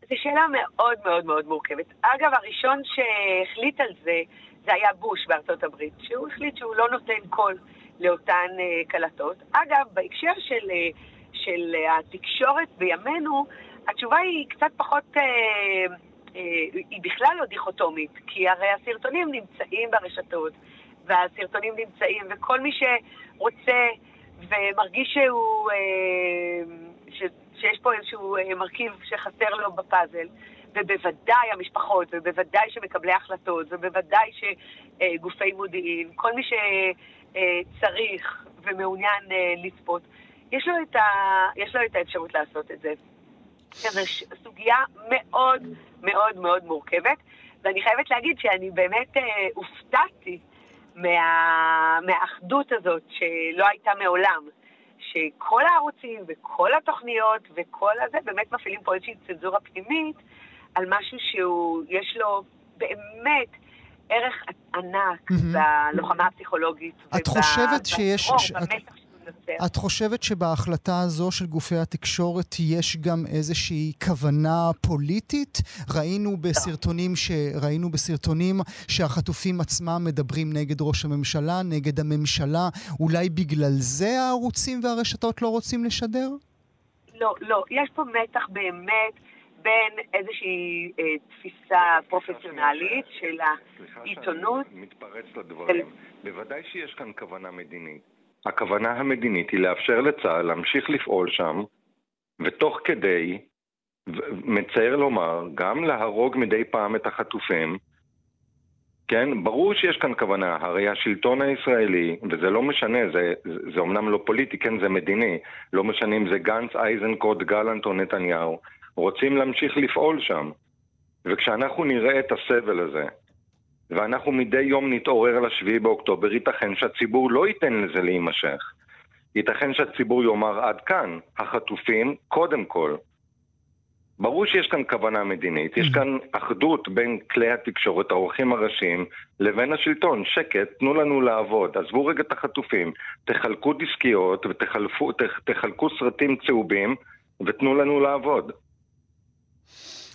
זו שאלה מאוד מאוד מאוד מורכבת. אגב, הראשון שהחליט על זה, זה היה בוש בארצות הברית, שהוא החליט שהוא לא נותן קול לאותן אה, קלטות. אגב, בהקשר של, אה, של התקשורת בימינו, התשובה היא קצת פחות, אה, אה, היא בכלל לא דיכוטומית, כי הרי הסרטונים נמצאים ברשתות, והסרטונים נמצאים, וכל מי שרוצה ומרגיש שהוא, אה, ש, שיש פה איזשהו אה, מרכיב שחסר לו בפאזל, ובוודאי המשפחות, ובוודאי שמקבלי החלטות, ובוודאי שגופי מודיעין, כל מי שצריך ומעוניין אה, לצפות, יש לו, את ה... יש לו את האפשרות לעשות את זה. זו סוגיה מאוד מאוד מאוד מורכבת, ואני חייבת להגיד שאני באמת אה, הופתעתי מה... מהאחדות הזאת שלא הייתה מעולם. שכל הערוצים וכל התוכניות וכל הזה באמת מפעילים פה איזושהי צנזורה פנימית על משהו שהוא, יש לו באמת ערך ענק בלוחמה הפסיכולוגית. את חושבת שיש... במתח את חושבת שבהחלטה הזו של גופי התקשורת יש גם איזושהי כוונה פוליטית? ראינו בסרטונים, ש... ראינו בסרטונים שהחטופים עצמם מדברים נגד ראש הממשלה, נגד הממשלה. אולי בגלל זה הערוצים והרשתות לא רוצים לשדר? לא, לא. יש פה מתח באמת בין איזושהי אה, תפיסה פרופסיונלית של העיתונות. סליחה שאני מתפרץ לדברים. בוודאי שיש כאן כוונה מדינית. הכוונה המדינית היא לאפשר לצה"ל להמשיך לפעול שם, ותוך כדי, מצער לומר, גם להרוג מדי פעם את החטופים. כן, ברור שיש כאן כוונה, הרי השלטון הישראלי, וזה לא משנה, זה, זה, זה אומנם לא פוליטי, כן, זה מדיני, לא משנה אם זה גנץ, אייזנקוט, גלנט או נתניהו, רוצים להמשיך לפעול שם. וכשאנחנו נראה את הסבל הזה, ואנחנו מדי יום נתעורר על השביעי באוקטובר, ייתכן שהציבור לא ייתן לזה להימשך. ייתכן שהציבור יאמר עד כאן, החטופים קודם כל. ברור שיש כאן כוונה מדינית, יש כאן אחדות בין כלי התקשורת, העורכים הראשיים, לבין השלטון. שקט, תנו לנו לעבוד, עזבו רגע את החטופים, תחלקו דיסקיות ותחלקו סרטים צהובים ותנו לנו לעבוד.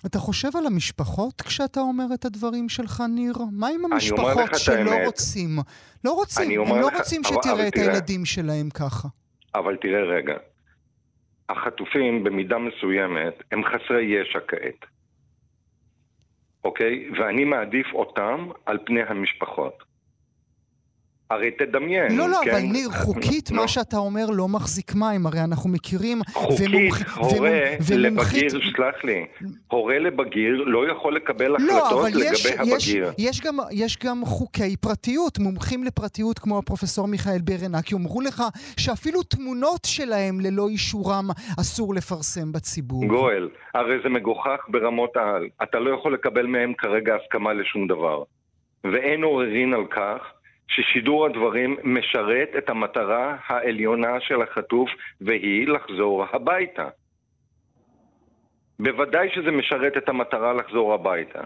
אתה חושב על המשפחות כשאתה אומר את הדברים שלך, ניר? מה עם המשפחות שלא רוצים? לא רוצים, הם לא לך, רוצים שתראה אבל, את תראה, הילדים שלהם ככה. אבל תראה רגע, החטופים במידה מסוימת הם חסרי ישע כעת, אוקיי? ואני מעדיף אותם על פני המשפחות. הרי תדמיין, לא, לא, כן? אבל ניר, חוקית לא. מה שאתה אומר לא מחזיק מים, הרי אנחנו מכירים... חוקית, ומומח... הורה ומומחית... לבגיר, סלח לי, הורה לבגיר לא יכול לקבל לא, החלטות לגבי יש, הבגיר. יש, יש, גם, יש גם חוקי פרטיות, מומחים לפרטיות כמו הפרופסור מיכאל ברנק יאמרו לך שאפילו תמונות שלהם ללא אישורם אסור לפרסם בציבור. גואל, הרי זה מגוחך ברמות העל. אתה לא יכול לקבל מהם כרגע הסכמה לשום דבר. ואין עוררין על כך ששידור הדברים משרת את המטרה העליונה של החטוף, והיא לחזור הביתה. בוודאי שזה משרת את המטרה לחזור הביתה.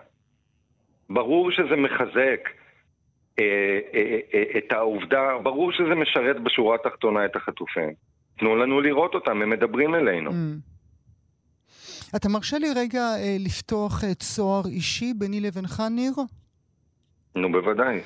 ברור שזה מחזק אה, אה, אה, את העובדה, ברור שזה משרת בשורה התחתונה את החטופים. תנו לנו לראות אותם, הם מדברים אלינו. Mm. אתה מרשה לי רגע אה, לפתוח אה, צוהר אישי ביני לבינך, ניר? נו, בוודאי.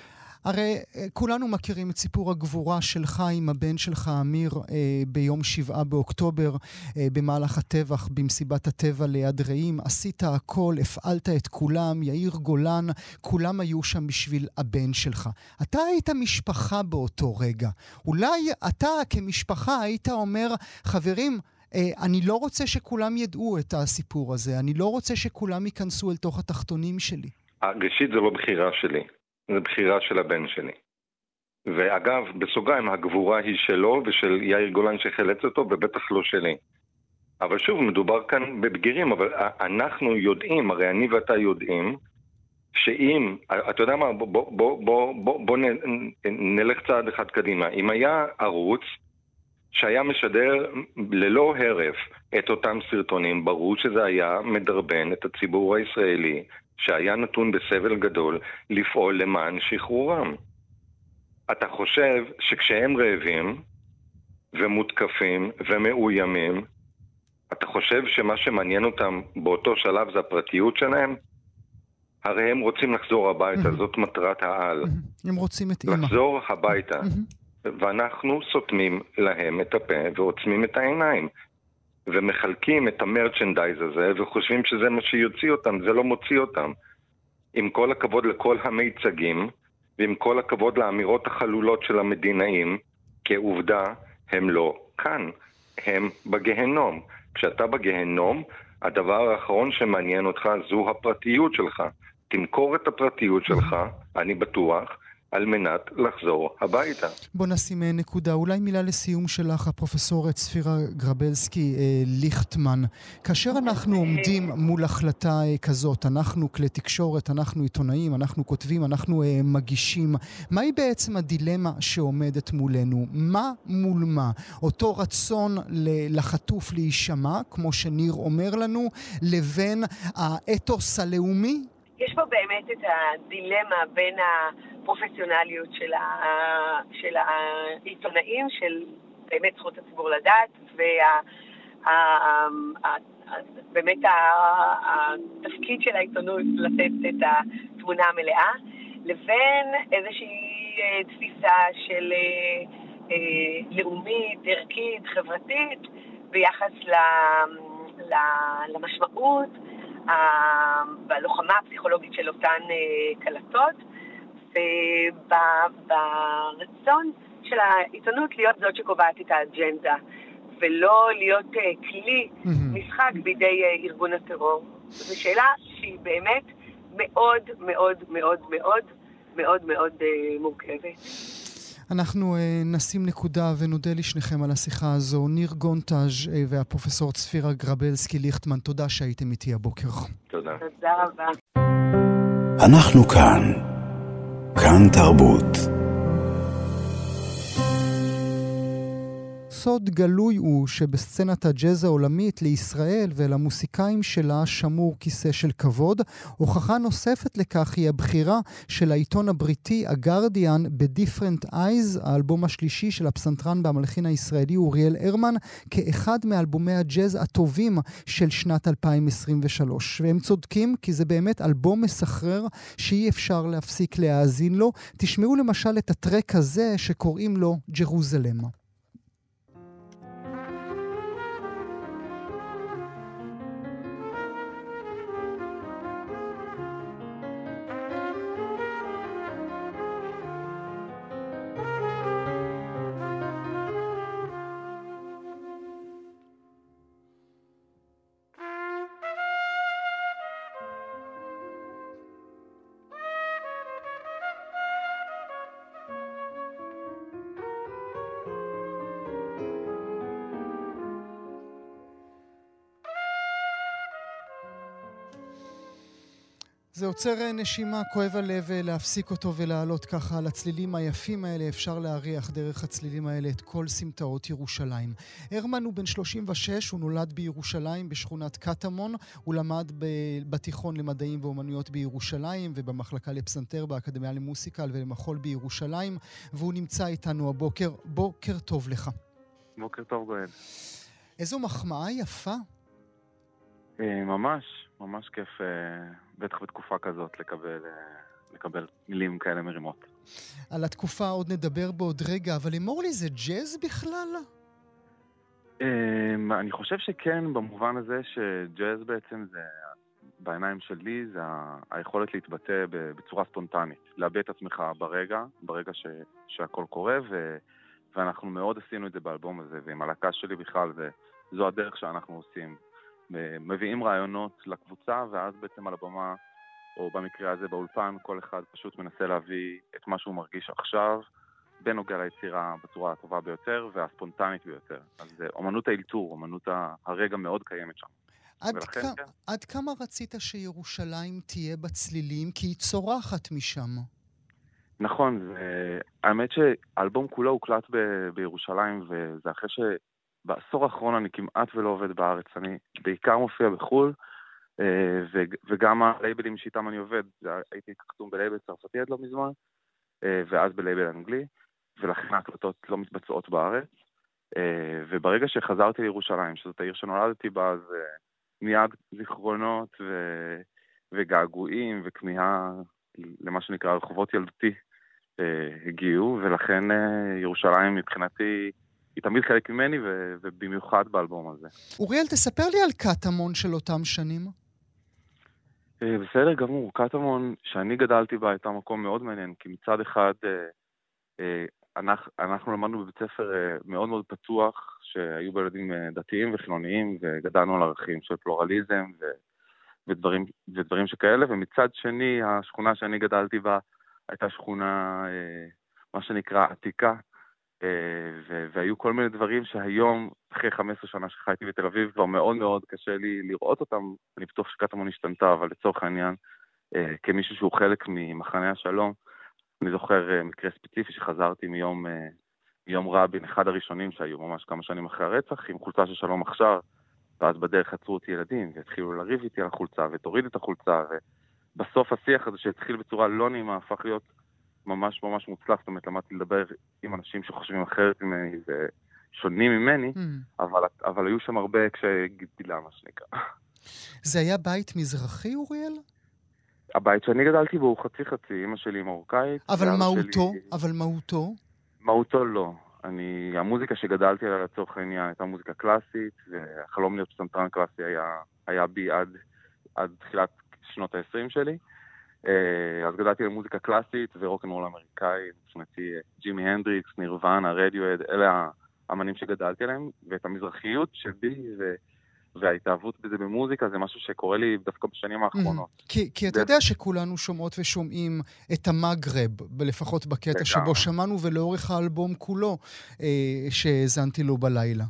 הרי אה, כולנו מכירים את סיפור הגבורה שלך עם הבן שלך, אמיר, אה, ביום שבעה באוקטובר, אה, במהלך הטבח, במסיבת הטבע ליד רעים. עשית הכל, הפעלת את כולם, יאיר גולן, כולם היו שם בשביל הבן שלך. אתה היית משפחה באותו רגע. אולי אתה כמשפחה היית אומר, חברים, אני לא רוצה שכולם ידעו את הסיפור הזה, אני לא רוצה שכולם ייכנסו אל תוך התחתונים שלי. ראשית, זו לא בחירה שלי. זו בחירה של הבן שלי. ואגב, בסוגריים, הגבורה היא שלו ושל יאיר גולן שחילץ אותו, ובטח לא שלי. אבל שוב, מדובר כאן בבגירים, אבל אנחנו יודעים, הרי אני ואתה יודעים, שאם, אתה יודע מה, בוא, בוא, בוא, בוא, בוא נלך צעד אחד קדימה. אם היה ערוץ שהיה משדר ללא הרף את אותם סרטונים, ברור שזה היה מדרבן את הציבור הישראלי שהיה נתון בסבל גדול לפעול למען שחרורם. אתה חושב שכשהם רעבים ומותקפים ומאוימים, אתה חושב שמה שמעניין אותם באותו שלב זה הפרטיות שלהם? הרי הם רוצים לחזור הביתה, זאת מטרת העל. הם רוצים את אימא. לחזור הביתה. ואנחנו סותמים להם את הפה ועוצמים את העיניים. ומחלקים את המרצ'נדייז הזה וחושבים שזה מה שיוציא אותם, זה לא מוציא אותם. עם כל הכבוד לכל המיצגים, ועם כל הכבוד לאמירות החלולות של המדינאים, כעובדה, הם לא כאן, הם בגהנום. כשאתה בגהנום, הדבר האחרון שמעניין אותך זו הפרטיות שלך. תמכור את הפרטיות שלך, אני בטוח, על מנת לחזור הביתה. בוא נשים אה, נקודה. אולי מילה לסיום שלך, הפרופסור צפירה גרבלסקי אה, ליכטמן. כאשר אנחנו עומדים מול החלטה אה, כזאת, אנחנו כלי תקשורת, אנחנו עיתונאים, אנחנו כותבים, אנחנו אה, מגישים, מהי בעצם הדילמה שעומדת מולנו? מה מול מה? אותו רצון לחטוף להישמע, כמו שניר אומר לנו, לבין האתוס הלאומי? יש פה באמת את הדילמה בין הפרופסיונליות של, ה, של העיתונאים, של באמת זכות הציבור לדעת, ובאמת התפקיד של העיתונות לתת את התמונה המלאה, לבין איזושהי אה, תפיסה של אה, אה, לאומית, ערכית, חברתית, ביחס למשמעות. בלוחמה הפסיכולוגית של אותן קלטות, וברצון של העיתונות להיות זאת שקובעת את האג'נדה, ולא להיות אה, כלי משחק בידי אה, ארגון הטרור. זו שאלה שהיא באמת מאוד מאוד מאוד מאוד מאוד מאוד מורכבת. אנחנו נשים נקודה ונודה לשניכם על השיחה הזו. ניר גונטאז' והפרופסור צפירה גרבלסקי ליכטמן, תודה שהייתם איתי הבוקר. תודה. תודה רבה. אנחנו כאן. כאן תרבות. סוד גלוי הוא שבסצנת הג'אז העולמית לישראל ולמוסיקאים שלה שמור כיסא של כבוד. הוכחה נוספת לכך היא הבחירה של העיתון הבריטי הגרדיאן ב-Different Eyes, האלבום השלישי של הפסנתרן והמלחין הישראלי אוריאל הרמן, כאחד מאלבומי הג'אז הטובים של שנת 2023. והם צודקים כי זה באמת אלבום מסחרר שאי אפשר להפסיק להאזין לו. תשמעו למשל את הטרק הזה שקוראים לו ג'רוזלם. עוצר אה, נשימה, כואב הלב אה, להפסיק אותו ולעלות ככה על הצלילים היפים האלה. אפשר להריח דרך הצלילים האלה את כל סמטאות ירושלים. הרמן הוא בן 36, הוא נולד בירושלים בשכונת קטמון. הוא למד בתיכון למדעים ואומנויות בירושלים ובמחלקה לפסנתר באקדמיה למוסיקה ולמחול בירושלים, והוא נמצא איתנו הבוקר. בוקר טוב לך. בוקר טוב, גואל. איזו מחמאה יפה. אה, ממש, ממש כיף, בטח בתקופה כזאת, לקבל, אה, לקבל מילים כאלה מרימות. על התקופה עוד נדבר בעוד רגע, אבל אמור לי, זה ג'אז בכלל? אני חושב שכן, במובן הזה שג'אז בעצם זה, בעיניים שלי, זה היכולת להתבטא בצורה ספונטנית. לאבד את עצמך ברגע, ברגע ש, שהכל קורה, ו, ואנחנו מאוד עשינו את זה באלבום הזה, ועם הלהקה שלי בכלל, וזו הדרך שאנחנו עושים. מביאים רעיונות לקבוצה, ואז בעצם על הבמה, או במקרה הזה באולפן, כל אחד פשוט מנסה להביא את מה שהוא מרגיש עכשיו, בנוגע ליצירה בצורה הטובה ביותר והספונטנית ביותר. אז אומנות האלתור, אומנות הרגע מאוד קיימת שם. עד, ולכן, כ- כן. עד כמה רצית שירושלים תהיה בצלילים? כי היא צורחת משם. נכון. האמת שהאלבום כולו הוקלט ב- בירושלים, וזה אחרי ש... בעשור האחרון אני כמעט ולא עובד בארץ, אני בעיקר מופיע בחו"ל, אה, וגם הלייבלים שאיתם אני עובד, הייתי חתום בלייבל צרפתי עד לא מזמן, אה, ואז בלייבל אנגלי, ולכן ההקלטות לא מתבצעות בארץ. אה, וברגע שחזרתי לירושלים, שזאת העיר שנולדתי בה, אז מיד זיכרונות ו... וגעגועים וכמיהה למה שנקרא רחובות ילדותי הגיעו, ולכן ירושלים מבחינתי היא תמיד חלק ממני, ובמיוחד באלבום הזה. אוריאל, תספר לי על קטמון של אותם שנים. בסדר גמור, קטמון, שאני גדלתי בה, הייתה מקום מאוד מעניין, כי מצד אחד אנחנו, אנחנו למדנו בבית ספר אה, מאוד מאוד פתוח, שהיו בו ילדים אה, דתיים וחילוניים, וגדלנו על ערכים של פלורליזם ו, ודברים, ודברים שכאלה, ומצד שני, השכונה שאני גדלתי בה הייתה שכונה, אה, מה שנקרא, עתיקה, והיו כל מיני דברים שהיום, אחרי 15 שנה שחייתי בתל אביב, כבר מאוד מאוד קשה לי לראות אותם. אני בטוח שקטמון השתנתה, אבל לצורך העניין, כמישהו שהוא חלק ממחנה השלום, אני זוכר אה, מקרה ספציפי שחזרתי מיום, אה, מיום רבין, אחד הראשונים שהיו ממש כמה שנים אחרי הרצח, עם חולצה של שלום עכשיו, ואז בדרך עצרו אותי ילדים, והתחילו לריב איתי על החולצה, ותוריד את החולצה, ובסוף השיח הזה שהתחיל בצורה לא נעימה, הפך להיות ממש ממש מוצלח, זאת אומרת, למדתי לדבר עם אנשים שחושבים אחרת ממני ושונים ממני, mm. אבל, אבל היו שם הרבה קשיי גילה, מה שנקרא. זה היה בית מזרחי, אוריאל? הבית שאני גדלתי בו הוא חצי חצי, אמא שלי מרוקאית. אבל מהותו? שלי... אבל מהותו? מהותו לא. אני, המוזיקה שגדלתי עליה לצורך העניין הייתה מוזיקה קלאסית, והחלום להיות פסנתרן קלאסי היה, היה בי עד, עד תחילת שנות ה-20 שלי. אה, אז גדלתי למוזיקה קלאסית ורוקנרול אמריקאי, מבחינתי ג'ימי הנדריקס, נירוונה, רדיואד, אלה האמנים שגדלתי עליהם, ואת המזרחיות שבי וההתאהבות בזה במוזיקה זה משהו שקורה לי דווקא בשנים האחרונות. Mm, כי, כי אתה יודע שכולנו שומעות ושומעים את המגרב, לפחות בקטע שבו שמענו ולאורך האלבום כולו אה, שהאזנתי לו בלילה.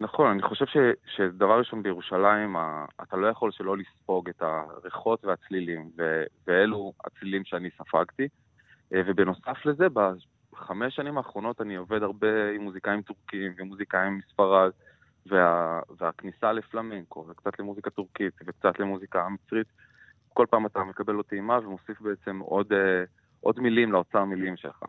נכון, אני חושב ש, שדבר ראשון בירושלים, אתה לא יכול שלא לספוג את הריחות והצלילים, ו, ואלו הצלילים שאני ספגתי. אה, ובנוסף לזה, בחמש שנים האחרונות אני עובד הרבה עם מוזיקאים טורקים ומוזיקאים מספרד. וה, והכניסה לפלמנקו, וקצת למוזיקה טורקית, וקצת למוזיקה מצרית, כל פעם אתה מקבל לו טעימה ומוסיף בעצם עוד, אה, עוד מילים לאוצר מילים שלך.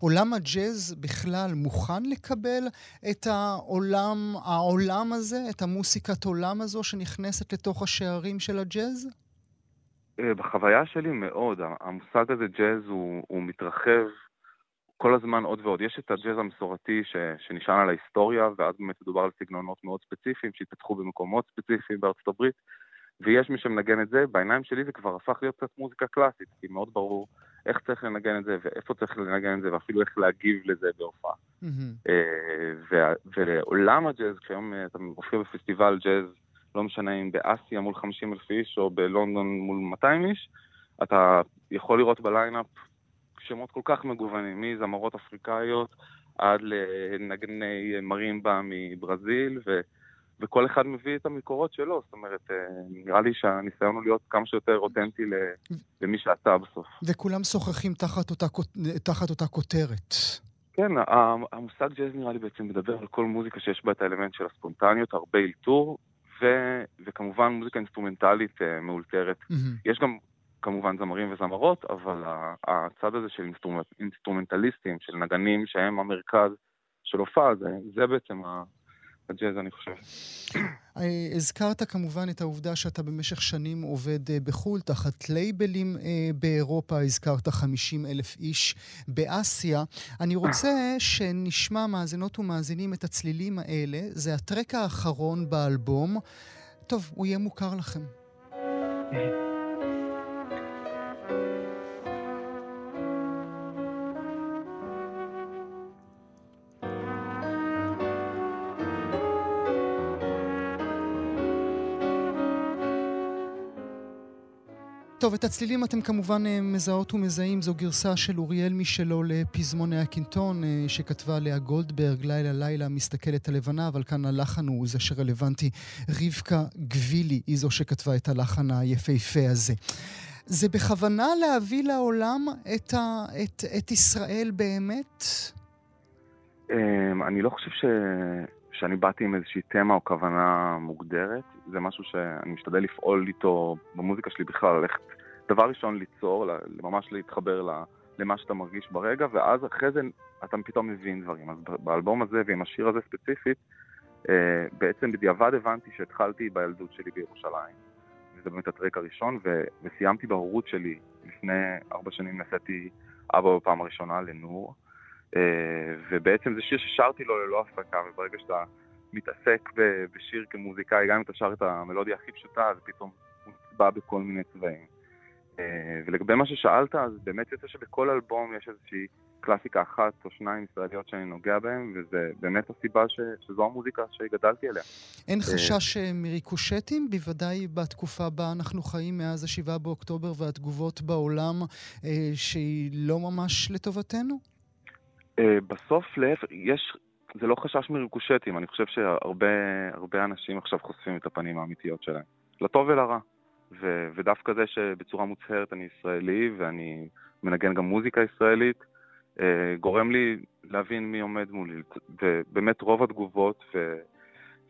עולם הג'אז בכלל מוכן לקבל את העולם, העולם הזה, את המוסיקת עולם הזו שנכנסת לתוך השערים של הג'אז? אה, בחוויה שלי מאוד. המושג הזה ג'אז הוא, הוא מתרחב כל הזמן עוד ועוד. יש את הג'אז המסורתי ש, שנשען על ההיסטוריה, ואז באמת מדובר על סגנונות מאוד ספציפיים שהתפתחו במקומות ספציפיים בארצות הברית, ויש מי שמנגן את זה. בעיניים שלי זה כבר הפך להיות קצת מוזיקה קלאסית, כי מאוד ברור איך צריך לנגן את זה, ואיפה צריך לנגן את זה, ואפילו איך להגיב לזה בהופעה. Mm-hmm. ועולם הג'אז, כשהיום אה, אתה מופיע בפסטיבל ג'אז, לא משנה אם באסיה מול 50 אלף איש, או בלונדון מול 200 איש, אתה יכול לראות בליינאפ שמות כל כך מגוונים, מזמרות אפריקאיות עד לנגני מרימבה מברזיל, ו, וכל אחד מביא את המקורות שלו, זאת אומרת, אה, נראה לי שהניסיון הוא להיות כמה שיותר אותנטי למי שאתה בסוף. וכולם שוכנים תחת אותה, תחת אותה כותרת. כן, המושג ג'אז נראה לי בעצם מדבר על כל מוזיקה שיש בה את האלמנט של הספונטניות, הרבה אלתור, ו, וכמובן מוזיקה אינסטרומנטלית uh, מאולתרת. Mm-hmm. יש גם כמובן זמרים וזמרות, אבל הצד הזה של אינסטרומנט, אינסטרומנטליסטים, של נגנים שהם המרכז של הופעה, זה, זה בעצם הג'אז, אני חושב. אה, הזכרת כמובן את העובדה שאתה במשך שנים עובד אה, בחו"ל, תחת לייבלים אה, באירופה, הזכרת 50 אלף איש באסיה. אני רוצה שנשמע מאזינות ומאזינים את הצלילים האלה. זה הטרק האחרון באלבום. טוב, הוא יהיה מוכר לכם. טוב, את הצלילים אתם כמובן אה, מזהות ומזהים. זו גרסה של אוריאל משלו לפזמוני הקינטון, אה, שכתבה לאה גולדברג, לילה לילה מסתכלת הלבנה, אבל כאן הלחן הוא זה שרלוונטי. רבקה גבילי היא זו שכתבה את הלחן היפהפה הזה. זה בכוונה להביא לעולם את, ה, את, את ישראל באמת? אמ, אני לא חושב ש... שאני באתי עם איזושהי תמה או כוונה מוגדרת, זה משהו שאני משתדל לפעול איתו במוזיקה שלי בכלל, ללכת, דבר ראשון ליצור, ממש להתחבר למה שאתה מרגיש ברגע, ואז אחרי זה אתה פתאום מבין דברים. אז באלבום הזה ועם השיר הזה ספציפית, אה, בעצם בדיעבד הבנתי שהתחלתי בילדות שלי בירושלים. שזה באמת הטרק הראשון, ו, וסיימתי בהורות שלי. לפני ארבע שנים נשאתי אבא בפעם הראשונה לנור, אה, ובעצם זה שיר ששרתי לו ללא הפסקה, וברגע שאתה מתעסק בשיר כמוזיקאי, גם אם אתה שר את המלודיה הכי פשוטה, אז פתאום הוא נצבע בכל מיני צבעים. אה, ולגבי מה ששאלת, אז באמת יוצא שבכל אלבום יש איזושהי קלאסיקה אחת או שניים ישראליות שאני נוגע בהן, וזה באמת הסיבה ש, שזו המוזיקה שגדלתי עליה. אין אה, חשש אה, מריקושטים, בוודאי בתקופה בה אנחנו חיים מאז ה-7 באוקטובר והתגובות בעולם, שהיא לא ממש לטובתנו? בסוף, להפך, יש, זה לא חשש מריקושטים, אני חושב שהרבה אנשים עכשיו חושפים את הפנים האמיתיות שלהם, לטוב ולרע. ו- ודווקא זה שבצורה מוצהרת אני ישראלי ואני מנגן גם מוזיקה ישראלית, אה, גורם לי להבין מי עומד מולי. ובאמת רוב התגובות ו-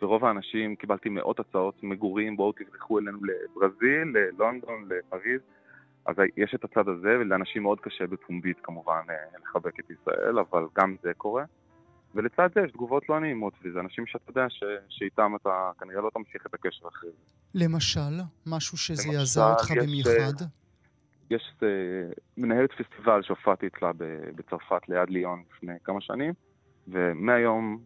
ורוב האנשים, קיבלתי מאות הצעות מגורים, בואו תברחו אלינו לברזיל, ללונדון, לפריז. אז יש את הצד הזה, ולאנשים מאוד קשה בפומבית כמובן אה, לחבק את ישראל, אבל גם זה קורה. ולצד זה יש תגובות לא נעימות, וזה אנשים שאתה יודע ש... שאיתם אתה כנראה לא תמשיך את הקשר אחרי זה. למשל? משהו שזעזע אותך יש, במיוחד? יש uh, מנהלת פסטיבל שהופעתי אצלה בצרפת ליד ליון לפני כמה שנים, ומהיום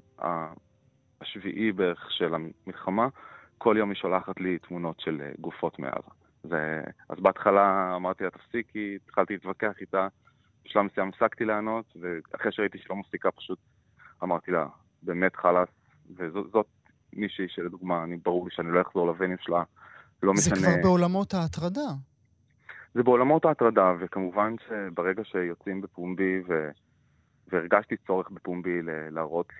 השביעי בערך של המלחמה, כל יום היא שולחת לי תמונות של אה, גופות מעזה. ו... אז בהתחלה אמרתי לה תפסיקי, התחלתי להתווכח איתה, בשלב מסוים הפסקתי לענות, ואחרי שראיתי שלא מפסיקה פשוט אמרתי לה, באמת חלאס, וזאת מישהי שלדוגמה, אני ברור לי שאני לא אחזור לוונים שלה, לא זה משנה... זה כבר בעולמות ההטרדה. זה בעולמות ההטרדה, וכמובן שברגע שיוצאים בפומבי, ו... והרגשתי צורך בפומבי להראות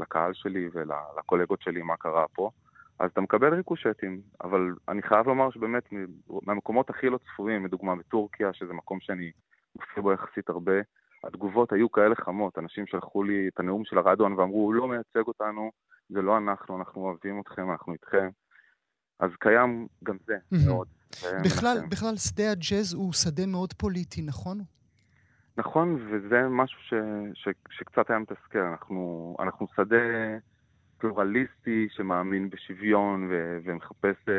לקהל שלי ולקולגות שלי מה קרה פה, אז אתה מקבל ריקושטים, אבל אני חייב לומר שבאמת מהמקומות הכי לא צפויים, לדוגמה בטורקיה, שזה מקום שאני מופיע בו יחסית הרבה, התגובות היו כאלה חמות, אנשים שלחו לי את הנאום של הרדואן ואמרו, הוא לא מייצג אותנו, זה לא אנחנו, אנחנו אוהבים אתכם, אנחנו איתכם. אז קיים גם זה מאוד. בכלל, בכלל, שדה הג'אז הוא שדה מאוד פוליטי, נכון? נכון, וזה משהו ש, ש, שקצת היה מתסכל. אנחנו, אנחנו שדה פלורליסטי שמאמין בשוויון ו, ומחפש uh,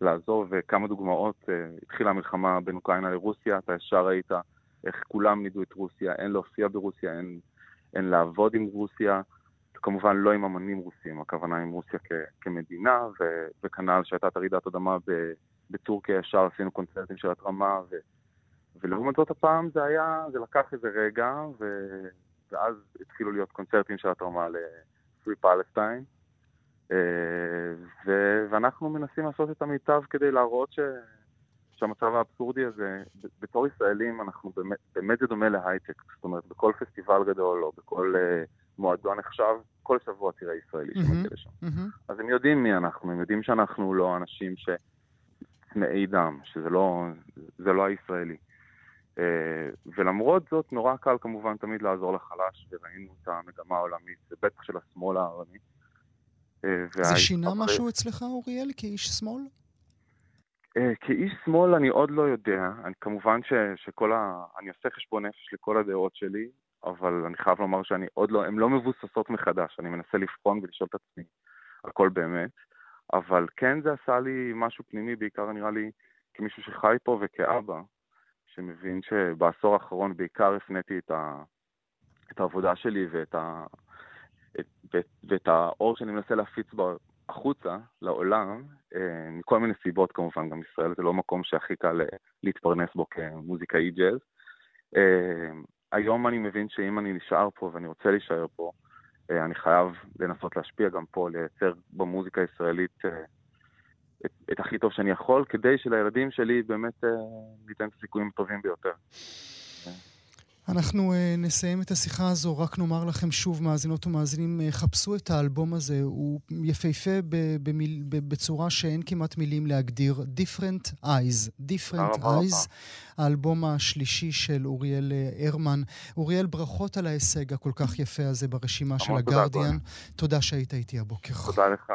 לעזור, וכמה דוגמאות. Uh, התחילה המלחמה בין אוקראינה לרוסיה, אתה ישר ראית איך כולם נידו את רוסיה, אין להופיע ברוסיה, אין, אין לעבוד עם רוסיה, כמובן לא עם אמנים רוסים, הכוונה עם רוסיה כ- כמדינה, ו- וכנ"ל שהייתה את הרעידת אדמה בטורקיה, ישר עשינו קונצרטים של התרמה, ו- ולעומת זאת הפעם זה היה, זה לקח איזה רגע, ו- ואז התחילו להיות קונצרטים של התרמה ל-Free Palestine, אה, ו- ואנחנו מנסים לעשות את המיטב כדי להראות ש... שהמצב האבסורדי הזה, בתור ישראלים אנחנו באמת, באמת זה דומה להייטק, זאת אומרת בכל פסטיבל גדול או בכל uh, מועדון נחשב, כל שבוע תראה ישראלי mm-hmm, שמגיע לשם. Mm-hmm. אז הם יודעים מי אנחנו, הם יודעים שאנחנו לא אנשים שצמאי דם, שזה לא, לא הישראלי. Uh, ולמרות זאת, נורא קל כמובן תמיד לעזור לחלש, וראינו את המגמה העולמית, זה בטח של השמאל הערבי. Uh, זה שינה משהו אצלך, אוריאל, כאיש שמאל? אה, כאיש שמאל אני עוד לא יודע, אני, כמובן ש, שכל ה... אני עושה חשבון נפש לכל הדעות שלי, אבל אני חייב לומר שאני עוד לא, הן לא מבוססות מחדש, אני מנסה לבחון ולשאול את עצמי הכל באמת, אבל כן זה עשה לי משהו פנימי, בעיקר נראה לי כמישהו שחי פה וכאבא, שמבין שבעשור האחרון בעיקר הפניתי את, ה, את העבודה שלי ואת, ה, את, ואת, ואת האור שאני מנסה להפיץ החוצה, לעולם, אה, מכל מיני סיבות כמובן, גם ישראל זה לא מקום שהכי קל אה, להתפרנס בו כמוזיקאי ג'אז. אה, היום אני מבין שאם אני נשאר פה ואני רוצה להישאר פה, אני חייב לנסות להשפיע גם פה, לייצר במוזיקה הישראלית את, את הכי טוב שאני יכול, כדי שלילדים שלי באמת ניתן את הסיכויים הטובים ביותר. אנחנו uh, נסיים את השיחה הזו, רק נאמר לכם שוב, מאזינות ומאזינים, uh, חפשו את האלבום הזה, הוא יפהפה במיל, בצורה שאין כמעט מילים להגדיר. Different Eyes, Different Eyes, האלבום השלישי של אוריאל אה, הרמן. אוריאל, ברכות על ההישג הכל כך יפה הזה ברשימה של הגרדיאן. תודה שהיית איתי הבוקר. תודה לך.